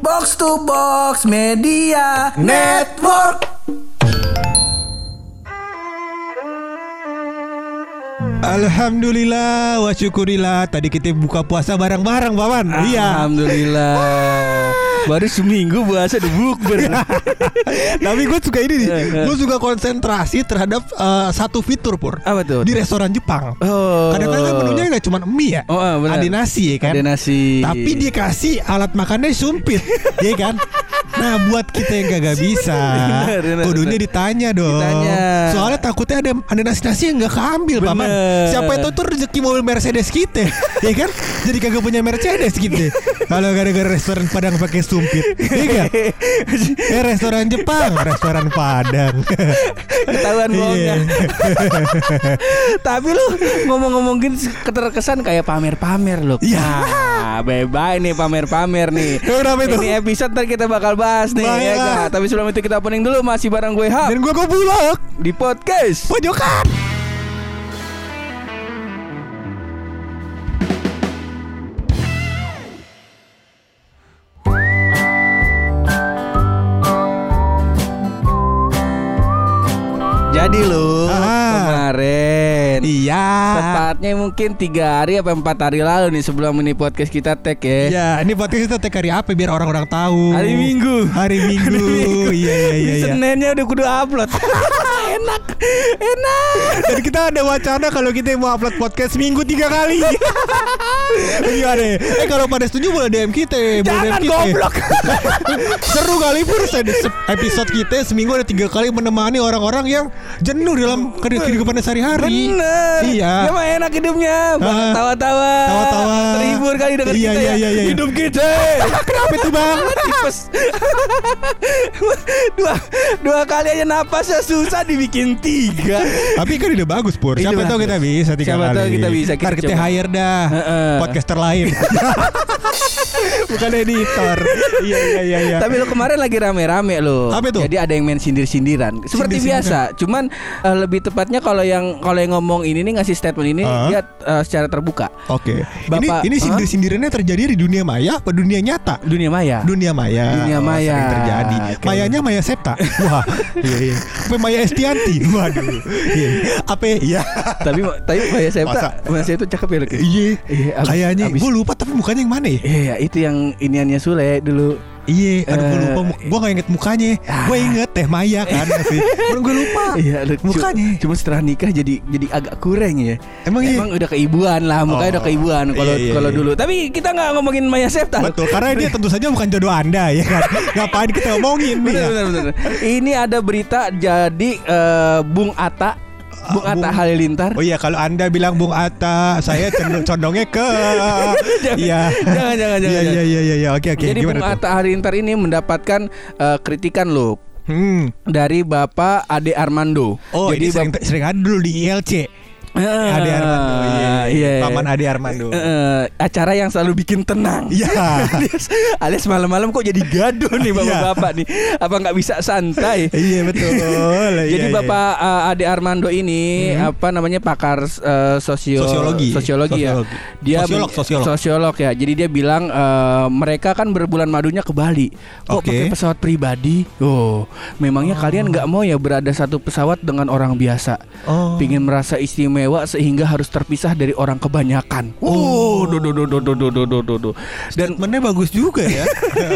Box to Box Media Network. Alhamdulillah wa syukurillah Tadi kita buka puasa bareng-bareng Paman Iya Alhamdulillah. Baru seminggu puasa udah bukber. Tapi gue suka ini nih Eh, eh. Gue suka konsentrasi terhadap eh, Satu fitur Pur Apa tuh? Di restoran Jepang Oh. Kadang-kadang kan menunya gak cuma mie ya Oh, ah, benar. Ada nasi ya kan Ada nasi. Tapi dia kasih alat makannya sumpit Ya kan Nah buat kita yang gak bisa Kudunya ditanya dong Ditanya. Soalnya takutnya ada ada nasi-nasi yang gak keambil Paman Bener. Siapa itu tuh rezeki mobil Mercedes kita Ya kan Jadi kagak punya Mercedes gitu Kalau gara-gara restoran Padang pakai sumpit Iya kan Eh restoran Jepang Restoran Padang Ketahuan bohongnya. Tapi lu ngomong-ngomong gini keterkesan kayak pamer-pamer lu. Iya. Nah, bye-bye nih pamer-pamer nih. Kenapa itu? Ini episode ntar kita bakal bahas nih Baik. ya gak? Tapi sebelum itu kita opening dulu masih bareng gue Hap Dan gue bulog di podcast. Pojokan Jadi lu Ah. Iya Tepatnya mungkin tiga hari apa empat hari lalu nih sebelum ini podcast kita tag ya. Ya, ini podcast kita tag hari apa biar orang-orang tahu. Hari Minggu. Hari Minggu. Iya iya iya. Iya. Seninnya udah kudu upload. enak, enak. Dan kita ada wacana kalau kita mau upload podcast minggu tiga kali. Gimana? Eh kalau pada setuju boleh DM kita. boleh Jangan DM kita. goblok. Seru kali pur episode kita seminggu ada tiga kali menemani orang-orang yang jenuh dalam kehidupan sehari-hari. Bener. Iya. Ya mah enak hidupnya. Ah. Tawa-tawa. Tawa-tawa. Terhibur kali denger Iya, kita iya, ya. iya, iya. Hidup kita. Itu bang? Tipes. dua dua kali aja napasnya susah dibikin tiga. Tapi kan udah bagus pur. Siapa tahu kita bisa tiga Siapa kali. tahu kita bisa, kita kita hire dah Heeh. podcaster lain. Bukan editor. Iya iya iya iya. Tapi lo kemarin lagi rame-rame lo. Apa itu? Jadi ada yang main sindir-sindiran. Seperti Sindir-sindiran. biasa. Cuman eh, lebih tepatnya kalau yang kalau yang ngomong ini nih ngasih statement ini Ah. dia eh, secara terbuka. Oke. Bapak- ini ini sindir-sindirannya terjadi di dunia maya apa dunia nyata? Dunia maya. Dunia maya. Dunia Oh, maya. sering terjadi. Oke. Mayanya Maya Septa. Wah. Iya iya. Apa Maya Estianti? Waduh. Iya. Apa? Iya. tapi tapi Maya Masa? Septa, Maya Septa cakep ya. Iya. Iya, Kayaknya gue lupa tapi mukanya yang mana ya? Iya, itu yang iniannya Sule dulu. Iya, aduh gue Eh, lupa. Gue gak inget mukanya. Ah. Gue inget Teh Maya kan. Tapi gue lupa. Iya, Mukanya. Cuma setelah nikah jadi jadi agak kurang ya. Emang iya? Emang udah keibuan lah, mukanya Oh. udah keibuan kalau Iya, iya, kalau iya. dulu. Tapi kita nggak ngomongin Maya Septa. Betul, karena dia tentu saja bukan jodoh anda ya kan. Ngapain kita ngomongin nih ya? Ini ada berita jadi eh, Bung Ata, Bung Atta Bung- Halilintar. Oh iya kalau anda bilang Bung Atta, saya condongnya ke Iya. Jangan, jangan, jangan, Iya iya iya iya. Oke oke. Jadi Bung tuh? Atta Halilintar ini mendapatkan eh, kritikan loh Hmm. dari Bapak Ade Armando. Oh jadi ini sering, sering ada dulu di ILC. Ah, Ade Armando. Iya, iya. Paman Ade Armando. Eh, eh, acara yang selalu bikin tenang. Iya. alias, alias malam-malam kok jadi gaduh nih bapak-bapak nih. Apa nggak bisa santai? Iya betul. Jadi Iya, iya. Bapak uh, Ade Armando ini apa namanya pakar uh, sosio Sosiologi. sosiologi ya. Sosiologi. Dia Sosiolog, sosiolog. sosiolog ya. Jadi dia bilang uh, mereka kan berbulan madunya ke Bali. Kok Oke. pakai pesawat pribadi? Oh, memangnya kalian nggak mau ya berada satu pesawat dengan orang biasa? Oh. Pingin merasa istimewa sehingga harus terpisah dari orang kebanyakan. Oh, do do do do do do do do do, do. Dan Statementnya bagus juga ya.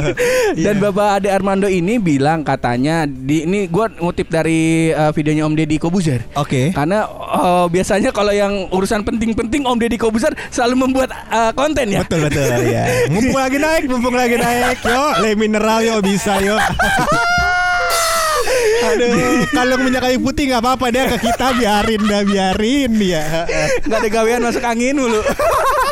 dan Bapak Ade Armando ini bilang katanya di ini gua ngutip dari uh, videonya Om Deddy Kobuzer. Oke. Karena uh, biasanya kalau yang urusan penting-penting Om Deddy Kobuzer selalu membuat uh, konten ya. Betul betul ya. Mumpung lagi naik, mumpung lagi naik. Yo, le mineral yo bisa yo. Aduh, kalau minyak kayu putih nggak apa-apa deh ke kita biarin dah biarin ya. Gak ada gawean masuk angin mulu.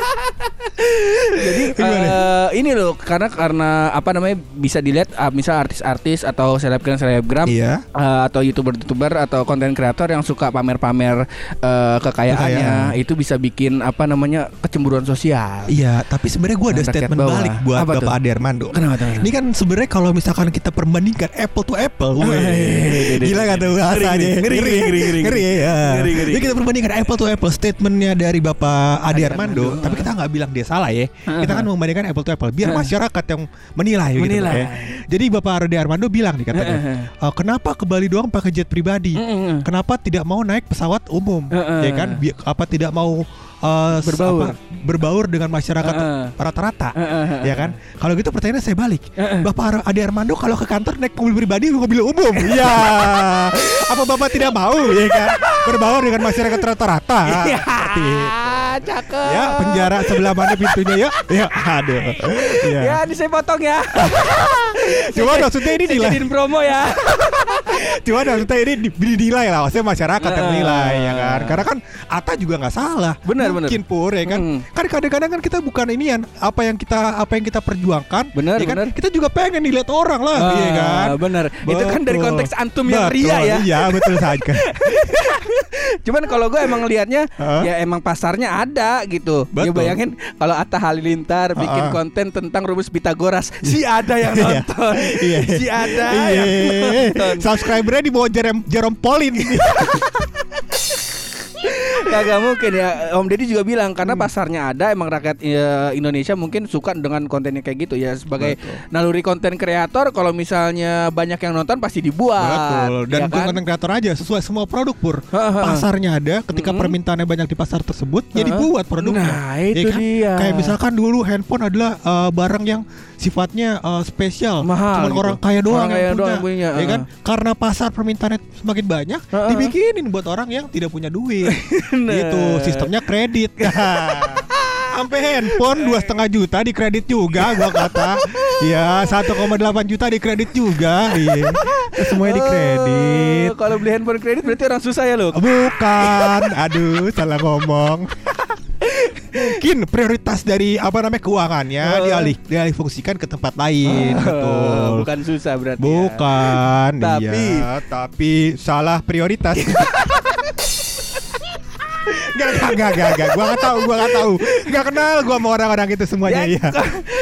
Jadi eh, ini loh karena karena apa namanya bisa dilihat uh, misal artis-artis atau selebgram selebgram Iya. eh, atau youtuber-youtuber atau konten kreator yang suka pamer-pamer eh, kekayaannya Kekayaan. itu bisa bikin apa namanya kecemburuan sosial. Iya, tapi sebenarnya gue ada statement bawah. balik buat Apa Bapak? Ade Armando. Kenapa tuh? Ini kan sebenarnya kalau misalkan kita perbandingkan apple to apple, weh, gila gak tuh bahasanya? Ngeri, ngeri, ngeri, ngeri, ngeri ya. Ngeri, ngeri. Jadi kita perbandingkan apple to apple statementnya dari Bapak Ade Armando, tapi kita nggak bilang dia salah ya. Kita kan membandingkan apple to apple biar masyarakat yang menilai, gitu, Menilai. ya. Jadi Bapak Rode Armando bilang nih katanya, "Eh, kenapa ke Bali doang pakai jet pribadi? Kenapa tidak mau naik pesawat umum? Ya kan? Apa tidak mau s- Berbaur. apa, berbaur dengan masyarakat rata-rata? Heeh. Ya kan? Kalau gitu pertanyaannya saya balik. Bapak Ade Armando kalau ke kantor naik mobil pribadi atau mobil umum? Iya. Apa Bapak tidak mau ya kan? Berbaur dengan masyarakat rata-rata. Seperti Ah, cakep. Ya penjara sebelah mana pintunya ya? Ya aduh. Ya, Ya. ini saya potong ya. Cuma maksudnya ini nilai. promo ya. Cuma maksudnya ini di- dinilai lah. Maksudnya masyarakat yang menilai ya kan. Karena kan Ata juga nggak salah. Benar, Mungkin pur ya kan. Hmm. Kan kadang-kadang kan kita bukan inian apa yang kita apa yang kita perjuangkan. Benar, ya kan? benar. Kita juga pengen dilihat orang lah, iya kan. Ah, bener. Itu kan dari Betul. konteks antum yang Betul, ria ya. Iya betul saja. Cuman kalau gue emang liatnya Hah? ya emang pasarnya ada gitu. Ya Betul. bayangin kalau Atta Halilintar bikin Ha-ha. konten tentang rumus Pitagoras, si ada yang Iya. nonton. Iya. Si ada Iya. yang nonton. Subscribernya di bawah Jerome, Jerome Pauline. Kagak mungkin ya. Om Deddy juga bilang Hmm. karena pasarnya ada emang rakyat eh, Indonesia mungkin suka dengan kontennya kayak gitu ya sebagai naluri konten kreator kalau misalnya banyak yang nonton pasti dibuat. Betul. Dan ya bukan kan? konten kreator aja, sesuai semua produk pur. Pasarnya ada, ketika Mm-mm. permintaannya banyak di pasar tersebut, ya dibuat produknya. Nah, itu dia. Kayak misalkan dulu handphone adalah eh, barang yang sifatnya eh, spesial, Mahal Cuman gitu. orang kaya doang Orang kaya yang doang punya. yang punya, Ya kan? Karena pasar permintaannya semakin banyak, dibikinin buat orang yang tidak punya duit. Gitu, sistemnya kredit. Sampai handphone dua setengah juta di kredit juga, gua kata. Ya 1,8 juta di kredit juga. Iya. Semuanya di kredit. Oh, kalau beli handphone kredit berarti orang susah ya lo. Bukan, aduh salah ngomong. Mungkin prioritas dari apa namanya keuangannya Oh. dialih dialih fungsikan ke tempat lain, betul. Bukan susah berarti. ya. Bukan, Tapi- iya, tapi salah prioritas. Gak, gak, gak, gak, gak, gua gak tahu, gua gak tahu, gak kenal gua sama orang-orang itu semuanya Ya, ya.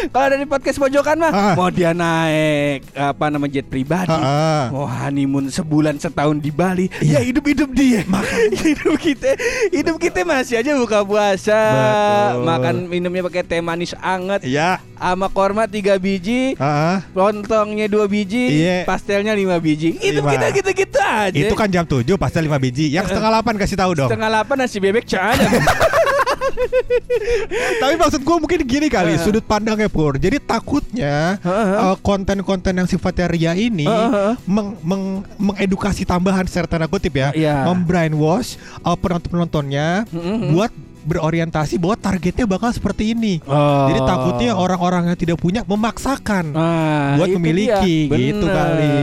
Kalau dari podcast pojokan mah Ah. mau dia naik apa nama jet pribadi, ah. mau honeymoon sebulan setahun di Bali, ya hidup-hidup dia. hidup kita, hidup kita masih aja buka puasa, Betul. makan minumnya pakai teh manis anget, Iya, sama korma tiga biji, ah, lontongnya dua biji, Iya. pastelnya lima biji. Hidup Lima. kita gitu-gitu aja. itu kan jam 7 pasal 5 biji. Yang setengah 8 kasih tahu dong. setengah delapan nasi bebek ada. Tapi maksud gue mungkin gini kali Heeh. sudut pandangnya pur. Jadi takutnya eh, konten-konten yang sifatnya ria ini Heeh. meng- meng- mengedukasi tambahan secara tanda kutip ya, Iya. membrainwash uh, penonton-penontonnya Mm-mm. buat berorientasi bahwa targetnya bakal seperti ini. Oh. Jadi takutnya orang-orang yang tidak punya memaksakan. Nah, buat memiliki, dia. gitu Bener. kali.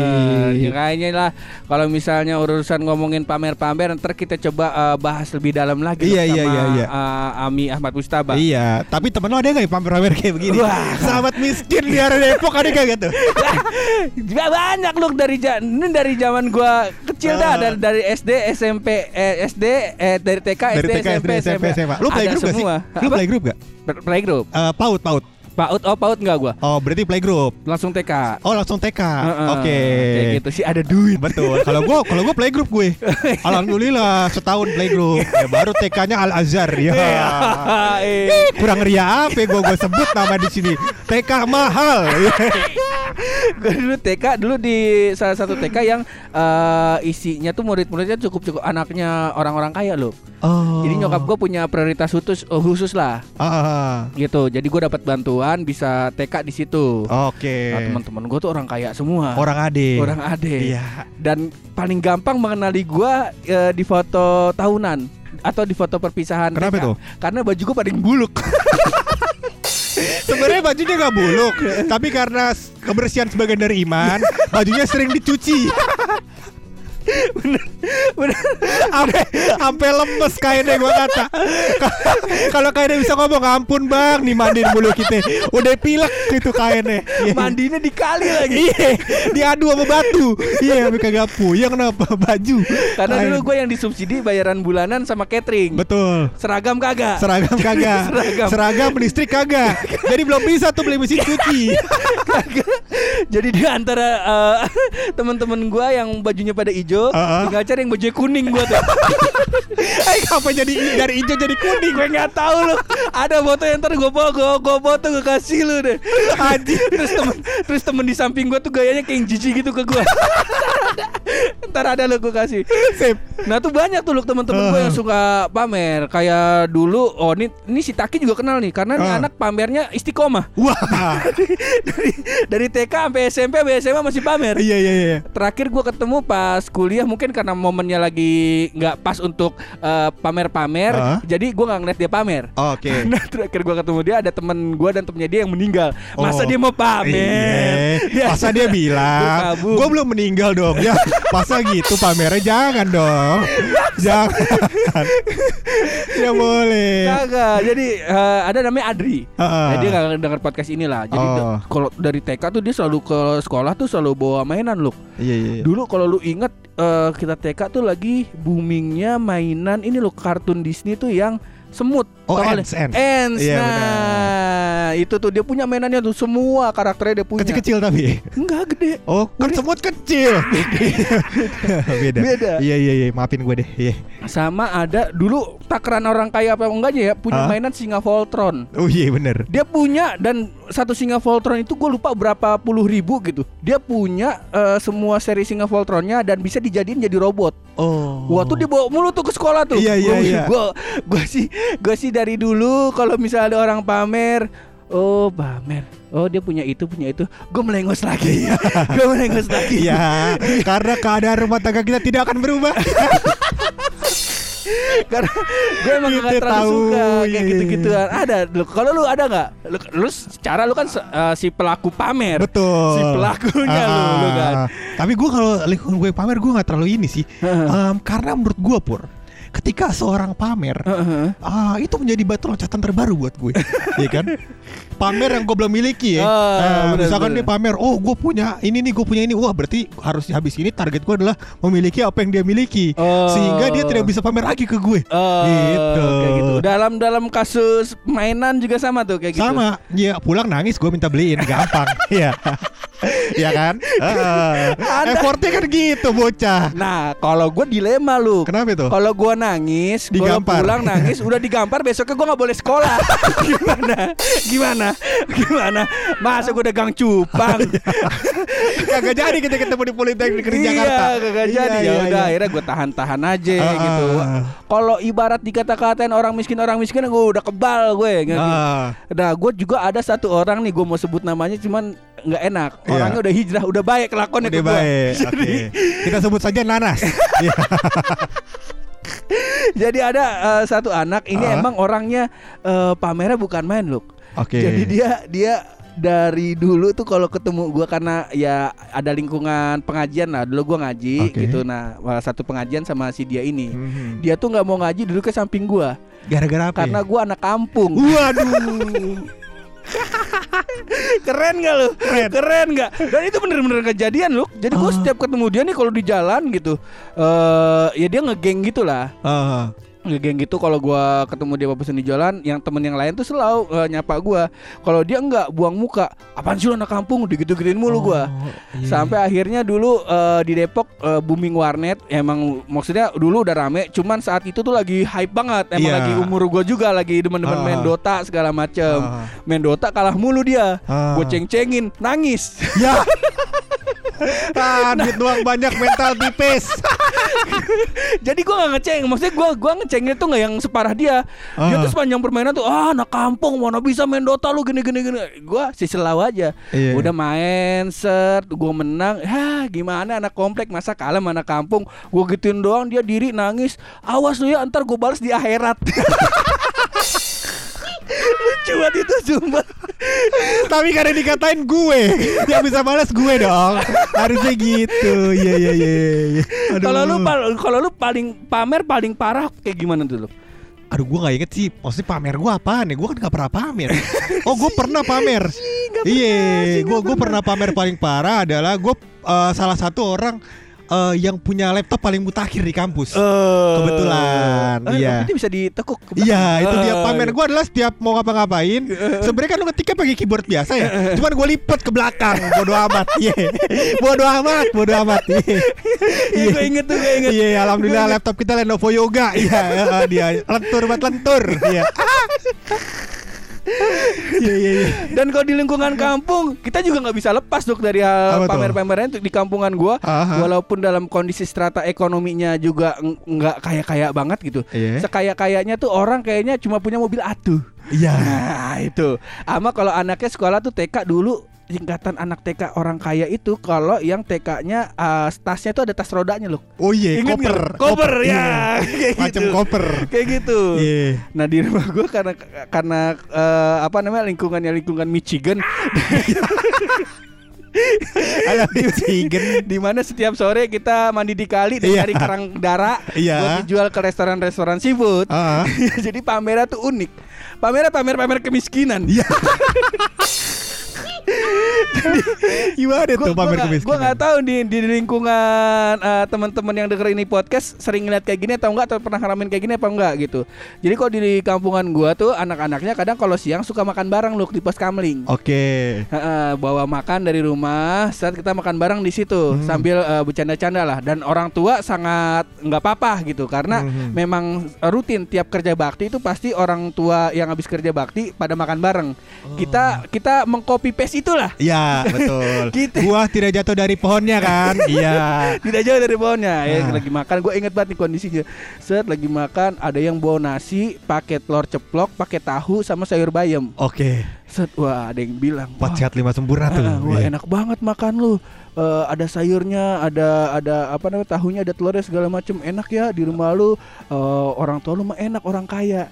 Ya, kayaknya lah kalau misalnya urusan ngomongin pamer-pamer ntar kita coba eh, bahas lebih dalam lagi Iya, iya, sama iya, iya. eh, Ami Ahmad Mustaba. Iya, tapi temen lo ada gak ya pamer-pamer kayak begini? Wah. Sahabat miskin di area Depok ada gak gitu? Banyak loh dari ini dari zaman gua kecil dah Ah. dari dari SD SMP eh, SD eh dari TK Dari SD TK, SMP SD, SMP, SMA. Lu playgroup gak sih? Lu playgroup gak? Play- playgroup Eh, paut, paut. PAUD oh PAUD enggak gua Oh, berarti playgroup. langsung TK Oh, langsung TK. Heeh, Oke. kayak gitu sih ada duit Betul. Kalau gua kalau gua playgroup gue. Alhamdulillah setahun playgroup. Ya, baru TK-nya Al Azhar ya. Eh. Kurang ria apa gue gue sebut nama di sini. TK mahal. gue dulu TK dulu di salah satu TK yang eh, isinya tuh murid-muridnya cukup cukup anaknya orang-orang kaya loh. Oh. Jadi nyokap gue punya prioritas khusus oh, khusus lah Ah, ah, gitu. Jadi gue dapat bantuan bisa TK di situ. Oke. Nah, teman-teman gue tuh orang kaya semua. Orang ade. Orang ade. Iya. Dan paling gampang mengenali gue eh, di foto tahunan atau di foto perpisahan. Kenapa TK. tuh? Karena baju gue paling buluk. Sebenarnya bajunya nggak buluk, tapi karena kebersihan sebagian dari iman, bajunya sering dicuci. Bener. Sampai sampai lemes kainnya gua kata. Kalau kainnya bisa ngomong ampun bang, nih mandiin bulu kita. Udah pilek gitu kainnya. Iya. Mandinya dikali lagi. Iya, diadu sama batu. Iya, tapi kagak puyeng kenapa baju. Karena Kain. dulu gue yang disubsidi bayaran bulanan sama catering. betul. Seragam kagak. Seragam kagak. Seragam. Seragam listrik kagak. Jadi belum bisa tuh beli mesin cuci. Jadi di antara eh, teman-teman gua yang bajunya pada hijau, Uh-uh. tinggal cari yang bajunya kuning gua tuh. Eh apa jadi dari hijau jadi kuning? gue nggak tahu loh. Ada foto yang ntar gue foto, gue, gue foto gue kasih lu deh. Anjir. terus temen, terus temen di samping gue tuh gayanya kayak jijik gitu ke gue. ntar ada lo gue kasih. Sip. Nah tuh banyak tuh loh temen-temen gue yang suka pamer. Kayak dulu, oh ini, ini si Taki juga kenal nih, karena nih Ah. anak pamernya istiqomah. Wah. dari dari TK sampai SMP, sampai SMA masih pamer. Iya iya iya. Terakhir gue ketemu pas kuliah mungkin karena momennya lagi nggak pas untuk eh, pamer-pamer, Ah. jadi gue nggak ngeliat dia pamer. Oke. Nah terakhir gue ketemu dia ada temen gue dan temennya dia yang meninggal. Masa Oh. dia mau pamer? Iya. Masa dia bilang, gue belum meninggal dong ya. Masa gitu pamernya jangan dong, jangan. ya boleh. Kagak. Jadi eh, ada namanya Adri. Ah. Nah, dia gak denger podcast inilah. Jadi Oh. kalau dari TK tuh dia selalu ke sekolah tuh selalu bawa mainan loh. Iya iya. Dulu kalau lu inget eh, kita TK tuh lagi boomingnya mainan ini loh kartun Disney tuh yang semut. Oh, Tau Ants, kali? Ants. Ants. Iya, nah, itu tuh dia punya mainannya tuh semua karakternya dia punya. Kecil-kecil tapi. Enggak gede. Oh, kan semut kecil. Beda. Beda. Iya iya iya, maafin gue deh. Iya. Sama ada dulu takaran orang kaya apa enggaknya ya punya Hah? mainan singa Voltron. Oh iya bener. Dia punya dan satu singa Voltron itu gue lupa berapa puluh ribu gitu. Dia punya eh, semua seri singa Voltronnya dan bisa dijadiin jadi robot. Oh. Wah tuh dibawa mulu tuh ke sekolah tuh. Iya, iya, iya. Gue gue sih gue sih dari dulu kalau misalnya ada orang pamer, oh pamer, oh dia punya itu punya itu, gue melengos lagi. gue melengos lagi. Iya, karena keadaan rumah tangga kita tidak akan berubah. Karena gue emang gak terlalu suka iya, kayak iya, gitu-gituan. Ada. Lu kalau lu ada nggak? Lu, lu secara lu kan eh, si pelaku pamer. Betul. Si pelakunya lu, lu kan. Ah, Tapi gue kalau lingkungan gue pamer gue nggak terlalu ini sih. Em, karena menurut gue pur, ketika seorang pamer, Heeh. ah itu menjadi batu loncatan terbaru buat gue, Iya kan? Pamer yang gue belum miliki ya. Ah, Nah, bener, misalkan bener. dia pamer, oh gue punya ini nih, gue punya ini, wah berarti harus habis ini target gue adalah memiliki apa yang dia miliki, Oh. sehingga dia tidak bisa pamer lagi ke gue. Oh, Gitu. kayak gitu. Dalam dalam kasus mainan juga sama tuh kayak gitu. Sama, ya pulang nangis gue minta beliin, gampang, Iya, Iya kan? Heeh. Ada. Effortnya kan gitu bocah. Nah, kalau gue dilema lu. Kenapa itu? Kalau gue nangis, gue pulang nangis, udah digampar, besoknya gue nggak boleh sekolah. Gimana? Gimana? Gimana? Masa gue dagang cupang? Kagak jadi kita ketemu di Politeknik di Jakarta. Iya, kagak Iya, jadi. Ya iya, udah, iya. akhirnya gue tahan-tahan aja Ah, gitu. ah. Kalau ibarat dikata-katain orang miskin orang miskin, gue udah kebal gue. Gitu. Ah, Nah, gue juga ada satu orang nih, gue mau sebut namanya, cuman nggak enak. Iya. Orangnya udah hijrah, udah baik kelakuannya udah ke baik. Oke. Kita sebut saja Nanas. Iya. Jadi ada eh, satu anak, ini Ah. emang orangnya eh, pamernya bukan main loh. Oke. Jadi dia dia dari dulu tuh kalau ketemu gua karena ya ada lingkungan pengajian lah dulu gua ngaji Oke. gitu nah satu pengajian sama si dia ini Mhm. dia tuh nggak mau ngaji duduk ke samping gua Gara-gara apa? karena ya? gua anak kampung Waduh. keren gak lu keren, gak dan itu bener-bener kejadian lu jadi gua Ah. setiap ketemu dia nih kalau di jalan gitu eh ya dia ngegeng gitu lah Ah. Ngegeng gitu kalau gua ketemu dia babusan di jalan yang temen yang lain tuh selalu eh, nyapa gua kalau dia enggak buang muka apaan sih lu anak kampung digitu-gituin mulu gua Oh, iya. sampai akhirnya dulu eh, di Depok eh, booming warnet emang maksudnya dulu udah rame cuman saat itu tuh lagi hype banget emang Iya. lagi umur gua juga lagi demen-demen main Ah. Dota segala macem Ah. main Dota kalah mulu dia Ah. gue ceng-cengin nangis Ya. Ah, duit doang banyak mental tipis. jadi gua nggak ngeceng maksudnya gua gua ngecengnya tuh nggak yang separah dia. Dia Ah. tuh sepanjang permainan tuh ah anak kampung mana bisa main Dota lu gini gini gini. Gua sih selau aja. Iya. udah main set gua menang. Ya gimana anak komplek? Masa kalah sama anak kampung? Gua gituin doang dia diri nangis. Awas lu ya ntar gua balas di akhirat banget itu sumpah Tapi karena dikatain gue Yang bisa balas gue dong. Harusnya gitu. Iya iya iya iya. Kalau lu kalau lu paling pamer paling parah kayak gimana tuh lu Aduh gue gak inget sih. Maksudnya pamer gue apaan ya? Gue kan gak pernah pamer. Oh gue pernah pamer. Iya Gue gue pernah. pamer. Paling parah adalah Gue eh, salah satu orang eh, yang punya laptop paling mutakhir di kampus. Oh. Kebetulan, Eh, iya. Itu bisa ditekuk. Iya itu dia pamer. Gue adalah setiap mau ngapa-ngapain Sebenarnya kan lu ngetiknya pakai keyboard biasa ya. Cuman gue lipet ke belakang Bodo amat. Iya. Bodo amat Bodo amat. Iya. Iya, gue inget tuh, gue inget. Iya alhamdulillah laptop kita Lenovo Yoga. Iya eh, dia lentur buat lentur. Iya Iya iya iya Dan kalau di lingkungan kampung kita juga nggak bisa lepas dok dari hal pamer-pameran itu di kampungan gua. Aha. Walaupun dalam kondisi strata ekonominya juga ng- nggak kaya-kaya banget gitu. Iya. Sekaya-kayanya tuh orang kayaknya cuma punya mobil atuh. Iya Nah itu. Ama kalau anaknya sekolah tuh TK dulu tingkatan anak TK orang kaya itu kalau yang TK-nya uh, tasnya tuh ada tas rodanya loh. Oh iya Ingat koper? Koper, ya. iya. Kayak Macam gitu. koper Kayak gitu. Iya Nah di rumah gue karena karena eh, apa namanya lingkungannya lingkungan Michigan, Alah Michigan di mana setiap sore kita mandi di kali dan Iya. cari kerang darah Iya. buat dijual ke restoran-restoran seafood. Ah. Jadi pamernya tuh unik. Pamernya pamer-pamer kemiskinan. Iya Gimana tuh pamer Gue kemiskinan nggak tahu di di lingkungan eh, teman-teman yang denger ini podcast sering ngeliat kayak gini atau enggak atau pernah ngalamin kayak gini apa enggak gitu. Jadi kalau di kampungan gua tuh anak-anaknya kadang kalau siang suka makan bareng loh di pos kamling. Oke Heeh, bawa makan dari rumah saat kita makan bareng di situ Hmm. sambil eh, bercanda-canda lah dan orang tua sangat nggak apa-apa gitu karena Hmm. memang eh, rutin tiap kerja bakti itu pasti orang tua yang habis kerja bakti pada makan bareng kita kita mengcopy paste itulah Iya betul Gitu. Buah tidak jatuh dari pohonnya kan Iya tidak jauh dari bawahnya ya Nah. lagi makan gue inget banget nih kondisinya set lagi makan ada yang bawa nasi pakai telur ceplok pakai tahu sama sayur bayam Oke set wah ada yang bilang Empat "Wah, sehat lima sempurna tuh Ah, wah Iya. enak banget makan lu. Eh, ada sayurnya, ada ada apa namanya tahunya, ada telurnya segala macem enak ya di rumah lu. Eh, orang tua lu mah enak orang kaya.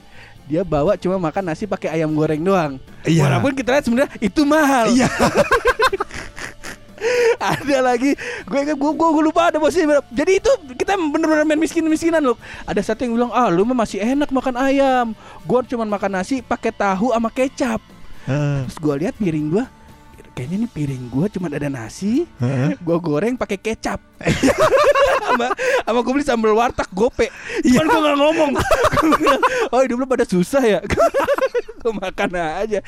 Dia bawa cuma makan nasi pakai ayam goreng doang. Iya. Walaupun kita lihat sebenarnya itu mahal. Iya ada lagi gue gue gue lupa ada bosnya jadi itu kita bener-bener main miskin miskinan loh ada satu yang bilang ah lu mah masih enak makan ayam gue cuma makan nasi pakai tahu sama kecap Heeh. terus gue lihat piring gue kayaknya ini piring gue cuma ada nasi Heeh. gue goreng pakai kecap. Sama sama gue beli sambal warteg gope. Cuman gue nggak ngomong. Bilang, oh hidup lu pada susah ya? Gue makan aja.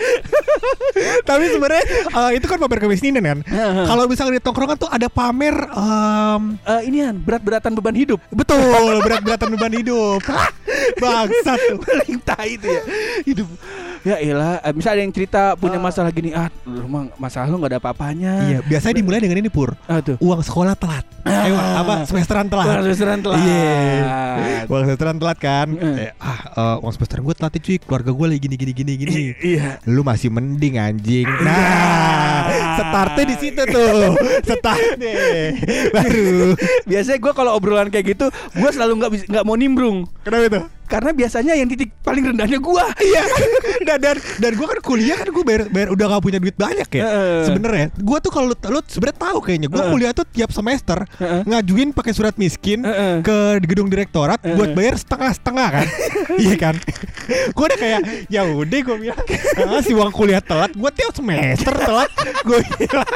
Tapi sebenarnya eh, itu kan pamer kemiskinan kan? Kalau misalnya di tongkrongan tuh ada pamer em, Eh, inian berat-beratan beban hidup. Betul berat-beratan beban hidup. Bangsat tuh. Paling tai itu ya. Hidup ya elah eh, misal ada yang cerita punya masalah gini ah lu mah masalah lu nggak ada apa-apanya. Iya biasanya dimulai dengan ini Pur. Ah tuh. Uang sekolah telat. Eh, apa? Semesteran telat. Wah, restoran telat. Iya. Uang semesteran telat kan? Heeh. Eh, Ah eh, uang semesteran gue telat cuy. Keluarga gue lagi gini gini gini gini. Iya. Lu masih mending anjing. Nah Startnya di situ tuh. Startnya. Baru. Biasanya gue kalau obrolan kayak gitu gue selalu nggak bisa nggak mau nimbrung. Kenapa itu? Karena biasanya yang titik paling rendahnya gue Iya. Dan dan, dan gue kan kuliah kan gue bayar, bayar udah gak punya duit banyak ya. Heeh. sebenarnya gue tuh kalau lu, lu sebenarnya tahu kayaknya gue Heeh. kuliah tuh tiap semester Heeh. ngajuin pakai surat miskin Heeh. ke gedung direktorat Heeh. buat bayar setengah setengah kan. Iya kan? Gue udah kayak ya udah gue bilang. Ah, si uang kuliah telat gue tiap semester telat. Bilang.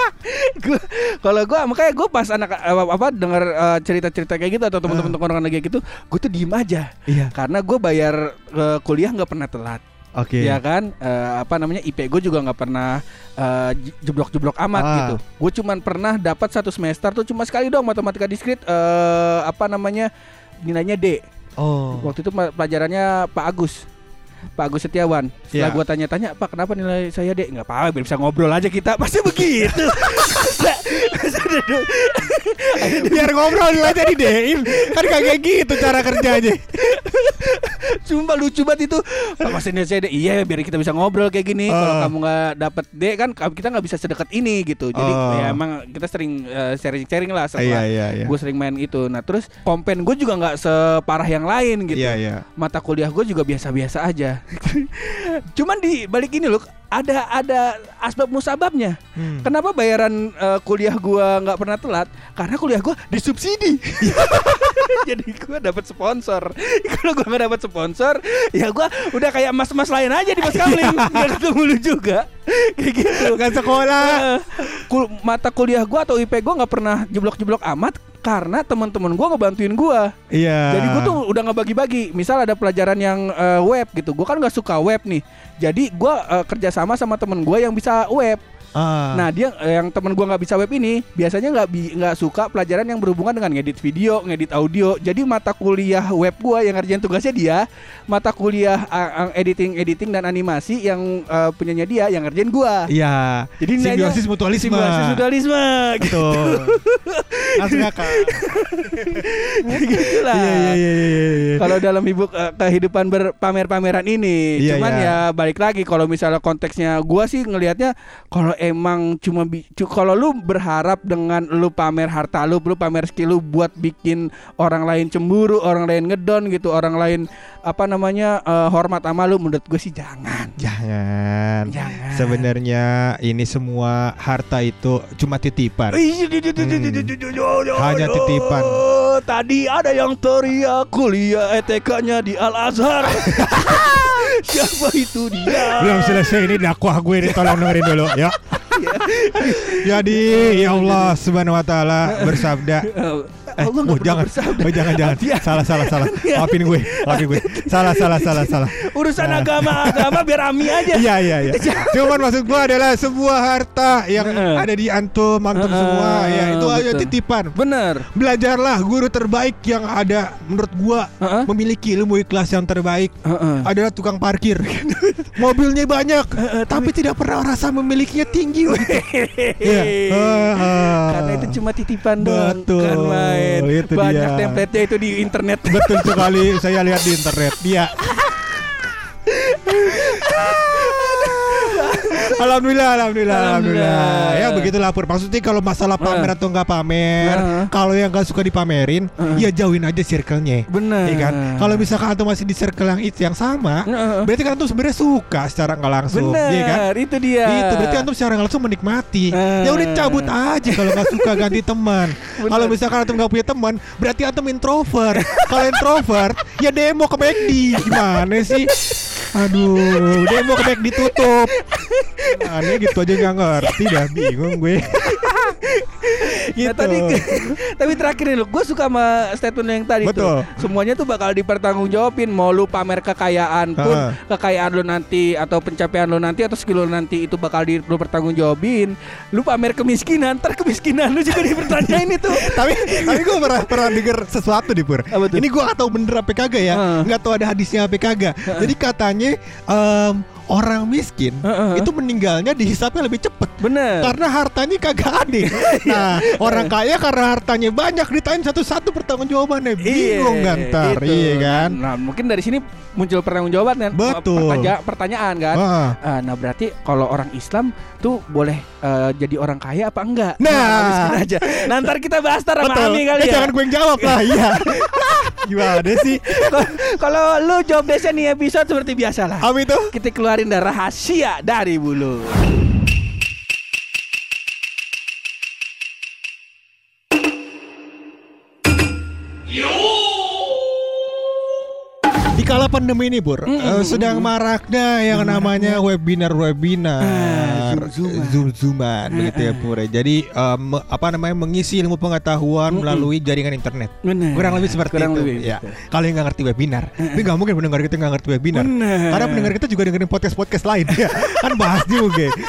Gua kalau gue makanya gue pas anak apa, apa dengar eh, cerita-cerita kayak gitu atau teman-teman orang kayak gitu gue tuh diem aja. Iya. Karena gue bayar eh, kuliah nggak pernah telat. Oke. Ya kan? Eh, apa namanya IP gue juga nggak pernah j- jeblok-jeblok amat Ah. gitu. Gue cuman pernah dapat satu semester tuh cuma sekali doang matematika diskrit eh, apa namanya nilainya D. Oh. Waktu itu pelajarannya Pak Agus. Pak Agus Setiawan. Setelah Iya. gua tanya-tanya Pak kenapa nilai saya D? Nggak apa-apa biar bisa ngobrol aja kita. Pasti begitu. biar ngobrol nilai jadi dein kan kayak gitu cara kerjanya. Sumpah lucu banget itu. Mas nilai saya Iya biar kita bisa ngobrol kayak gini. Kalau Ah. kamu nggak dapet D kan Kita nggak bisa sedekat ini gitu. Jadi Oh. ya emang kita sering eh, sharing-sharing lah iya setelah iya iya Gue sering main itu. Nah terus kompen gue juga nggak separah yang lain gitu. Iya iya. Mata kuliah gue juga biasa-biasa aja. Cuman di balik ini loh ada ada asbab musababnya. Hmm. Kenapa bayaran eh, kuliah gua nggak pernah telat? Karena kuliah gua disubsidi. Jadi gua dapat sponsor. Kalau gua nggak dapat sponsor, ya gua udah kayak mas-mas lain aja di Mas Kamling. Nggak ketemu lu juga. Kayak gitu. Bukan sekolah Eh, kul- mata kuliah gua atau IP gua nggak pernah jeblok-jeblok amat karena teman-teman gue ngebantuin gue. Iya. Jadi gue tuh udah ngebagi-bagi. Misal ada pelajaran yang eh, web gitu, gue kan nggak suka web nih. Jadi gue eh, kerjasama sama temen gue yang bisa web. Ah. Nah dia eh, yang temen gua nggak bisa web ini biasanya nggak bi- nggak suka pelajaran yang berhubungan dengan ngedit video, ngedit audio. Jadi mata kuliah web gua yang ngerjain tugasnya dia, mata kuliah ah, ah, editing editing dan animasi yang eh, punyanya dia yang ngerjain gua. Iya. Jadi simbiosis mutualisme. Simbiosis mutualisme gitu. Langsung akal. gitu lah. Iya iya iya iya. iya kalau dalam ibu uh, kehidupan berpamer-pameran ini yeah, cuman yeah. ya balik lagi kalau misalnya konteksnya gua sih ngelihatnya kalau emang cuma kalau lu berharap dengan lu pamer harta lu lu pamer skill lu buat bikin orang lain cemburu orang lain ngedon gitu orang lain apa namanya uh, hormat sama lu menurut gue sih jangan jangan jangan sebenarnya ini semua harta itu cuma titipan hmm. hanya titipan tadi ada yang teriak kuliah ETK-nya di Al Azhar. Siapa itu dia? Belum selesai ini dakwah gue ini tolong dengerin dulu ya. Jadi ya Allah Subhanahu wa taala bersabda Eh, Allah oh, nggak pernah jangan, bersabda. oh, jangan, jangan, Iya. salah, salah, salah. Maafin gue, maafin gue. Salah, salah, salah, salah. Urusan Nah. agama-agama biar Ami aja. Iya, iya, iya. Cuman maksud gue adalah sebuah harta yang ada di antum, antum semua. Ya itu aja betul. titipan. Bener. Belajarlah guru terbaik yang ada menurut gua Heeh. memiliki ilmu ikhlas yang terbaik adalah tukang parkir. Mobilnya banyak, tapi tidak pernah rasa memilikinya tinggi. Iya. Heeh. Karena itu cuma titipan doang, Betul, kan main. itu Banyak dia. template-nya itu di internet. Betul sekali saya lihat di internet. Iya. Alhamdulillah, alhamdulillah, alhamdulillah. Ya begitulah Pur. Maksudnya kalau masalah pamer atau nggak pamer, Heeh. kalau yang nggak suka dipamerin, Heeh. ya jauhin aja circle-nya. Bener. Iya kan? Kalau misalkan antum masih di circle yang itu yang sama, Heeh. berarti kan antum sebenarnya suka secara nggak langsung, iya kan? itu dia. Itu berarti antum secara nggak langsung menikmati. Eh. Ya udah cabut aja kalau nggak suka ganti teman. Kalau misalkan antum nggak punya teman, berarti antum introvert. kalau introvert, ya demo ke McD. Gimana sih? Aduh, demo ke McD tutup. Aneh gitu aja nggak ngerti dah bingung gue. Gitu. Nah, tadi tapi terakhir nih lu, gue suka sama statement yang tadi Betul. tuh. Semuanya tuh bakal dipertanggungjawabin. Mau lu pamer kekayaan pun, Heeh. kekayaan lu nanti atau pencapaian lu nanti atau skill lu nanti itu bakal di lu pertanggungjawabin. Lu pamer kemiskinan, ntar kemiskinan lu juga dipertanyain itu. tapi tapi gue pernah pernah denger sesuatu di Pur. Tuh? Ini gue gak tahu bener apa kagak ya. Heeh. Nggak tahu ada hadisnya apa kagak. Jadi katanya em, orang miskin Heeh. itu meninggalnya dihisapnya lebih cepet. Bener. Karena hartanya kagak ada. Nah, orang kaya karena hartanya banyak ditanya satu-satu pertanggungjawabannya. Bingung kan ntar, itu. iya kan? Nah, mungkin dari sini muncul pertanggungjawaban kan? Betul. Pertanya- pertanyaan kan? Ah. Ah, nah berarti kalau orang Islam tuh boleh eh, jadi orang kaya apa enggak? Nah. miskin aja. Nah, ntar kita bahas tar sama. Ami kali Eh, ya. jangan gue yang jawab lah, iya. Gimana sih? Kalau lu job desk nih episode seperti biasa lah. Ami tuh Kita keluarin dah rahasia dari bulu. Pandemi ini, Bur, eh, sedang maraknya yang namanya webinar-webinar, Ah, Zoom-zooman. zoom-zooman, begitu ya, Pur. Jadi eh, me- apa namanya mengisi ilmu pengetahuan melalui jaringan internet. Benar. Kurang lebih seperti Kurang itu. lebih, ya. Kalau yang nggak ngerti webinar, tapi nggak mungkin pendengar kita nggak ngerti webinar. Benar. Karena pendengar kita juga dengerin podcast-podcast lain, ya. kan bahas juga.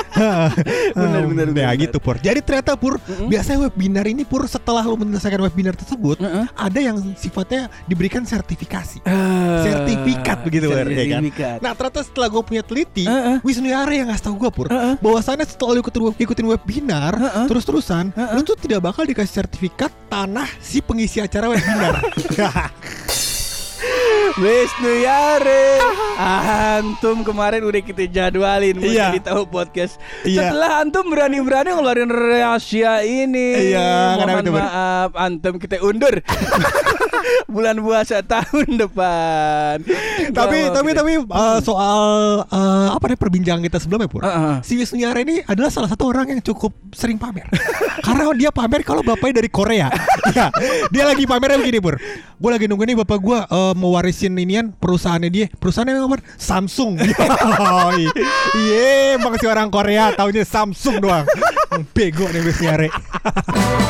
Benar, benar, Ya benar. gitu, Pur. Jadi ternyata Pur, biasanya webinar ini Pur setelah lu menyelesaikan webinar tersebut, Heeh. ada yang sifatnya diberikan sertifikasi Ah, sertifikat begitu Pur, ya kan? Nah ternyata setelah gue punya teliti Heeh. Wisnu Yara yang ngasih tau gue Pur Heeh. bahwasannya setelah lu ikutin, ikutin webinar Heeh. Terus-terusan Heeh. Lu tuh tidak bakal dikasih sertifikat tanah si pengisi acara webinar Wisnu Yare Antum kemarin udah kita jadwalin Mau Iya. jadi tahu podcast. Iya. Setelah Antum berani-berani ngeluarin rahasia ini. Iya, Mohon maaf Antum kita undur. Bulan puasa tahun depan. Tapi Mau tapi kita- tapi uh, soal uh, Apa nih perbincangan kita sebelumnya Pur? Heeh. Si Wisnu Yara ini adalah salah satu orang yang cukup sering pamer. Karena dia pamer kalau bapaknya dari Korea. Ya, Dia lagi pamernya begini Pur. Gue lagi nunggu nih bapak gue uh, mau warisin inian perusahaannya dia. Perusahaannya apa? Samsung. Iya emang si orang Korea. Taunya Samsung doang. Bego nih Yara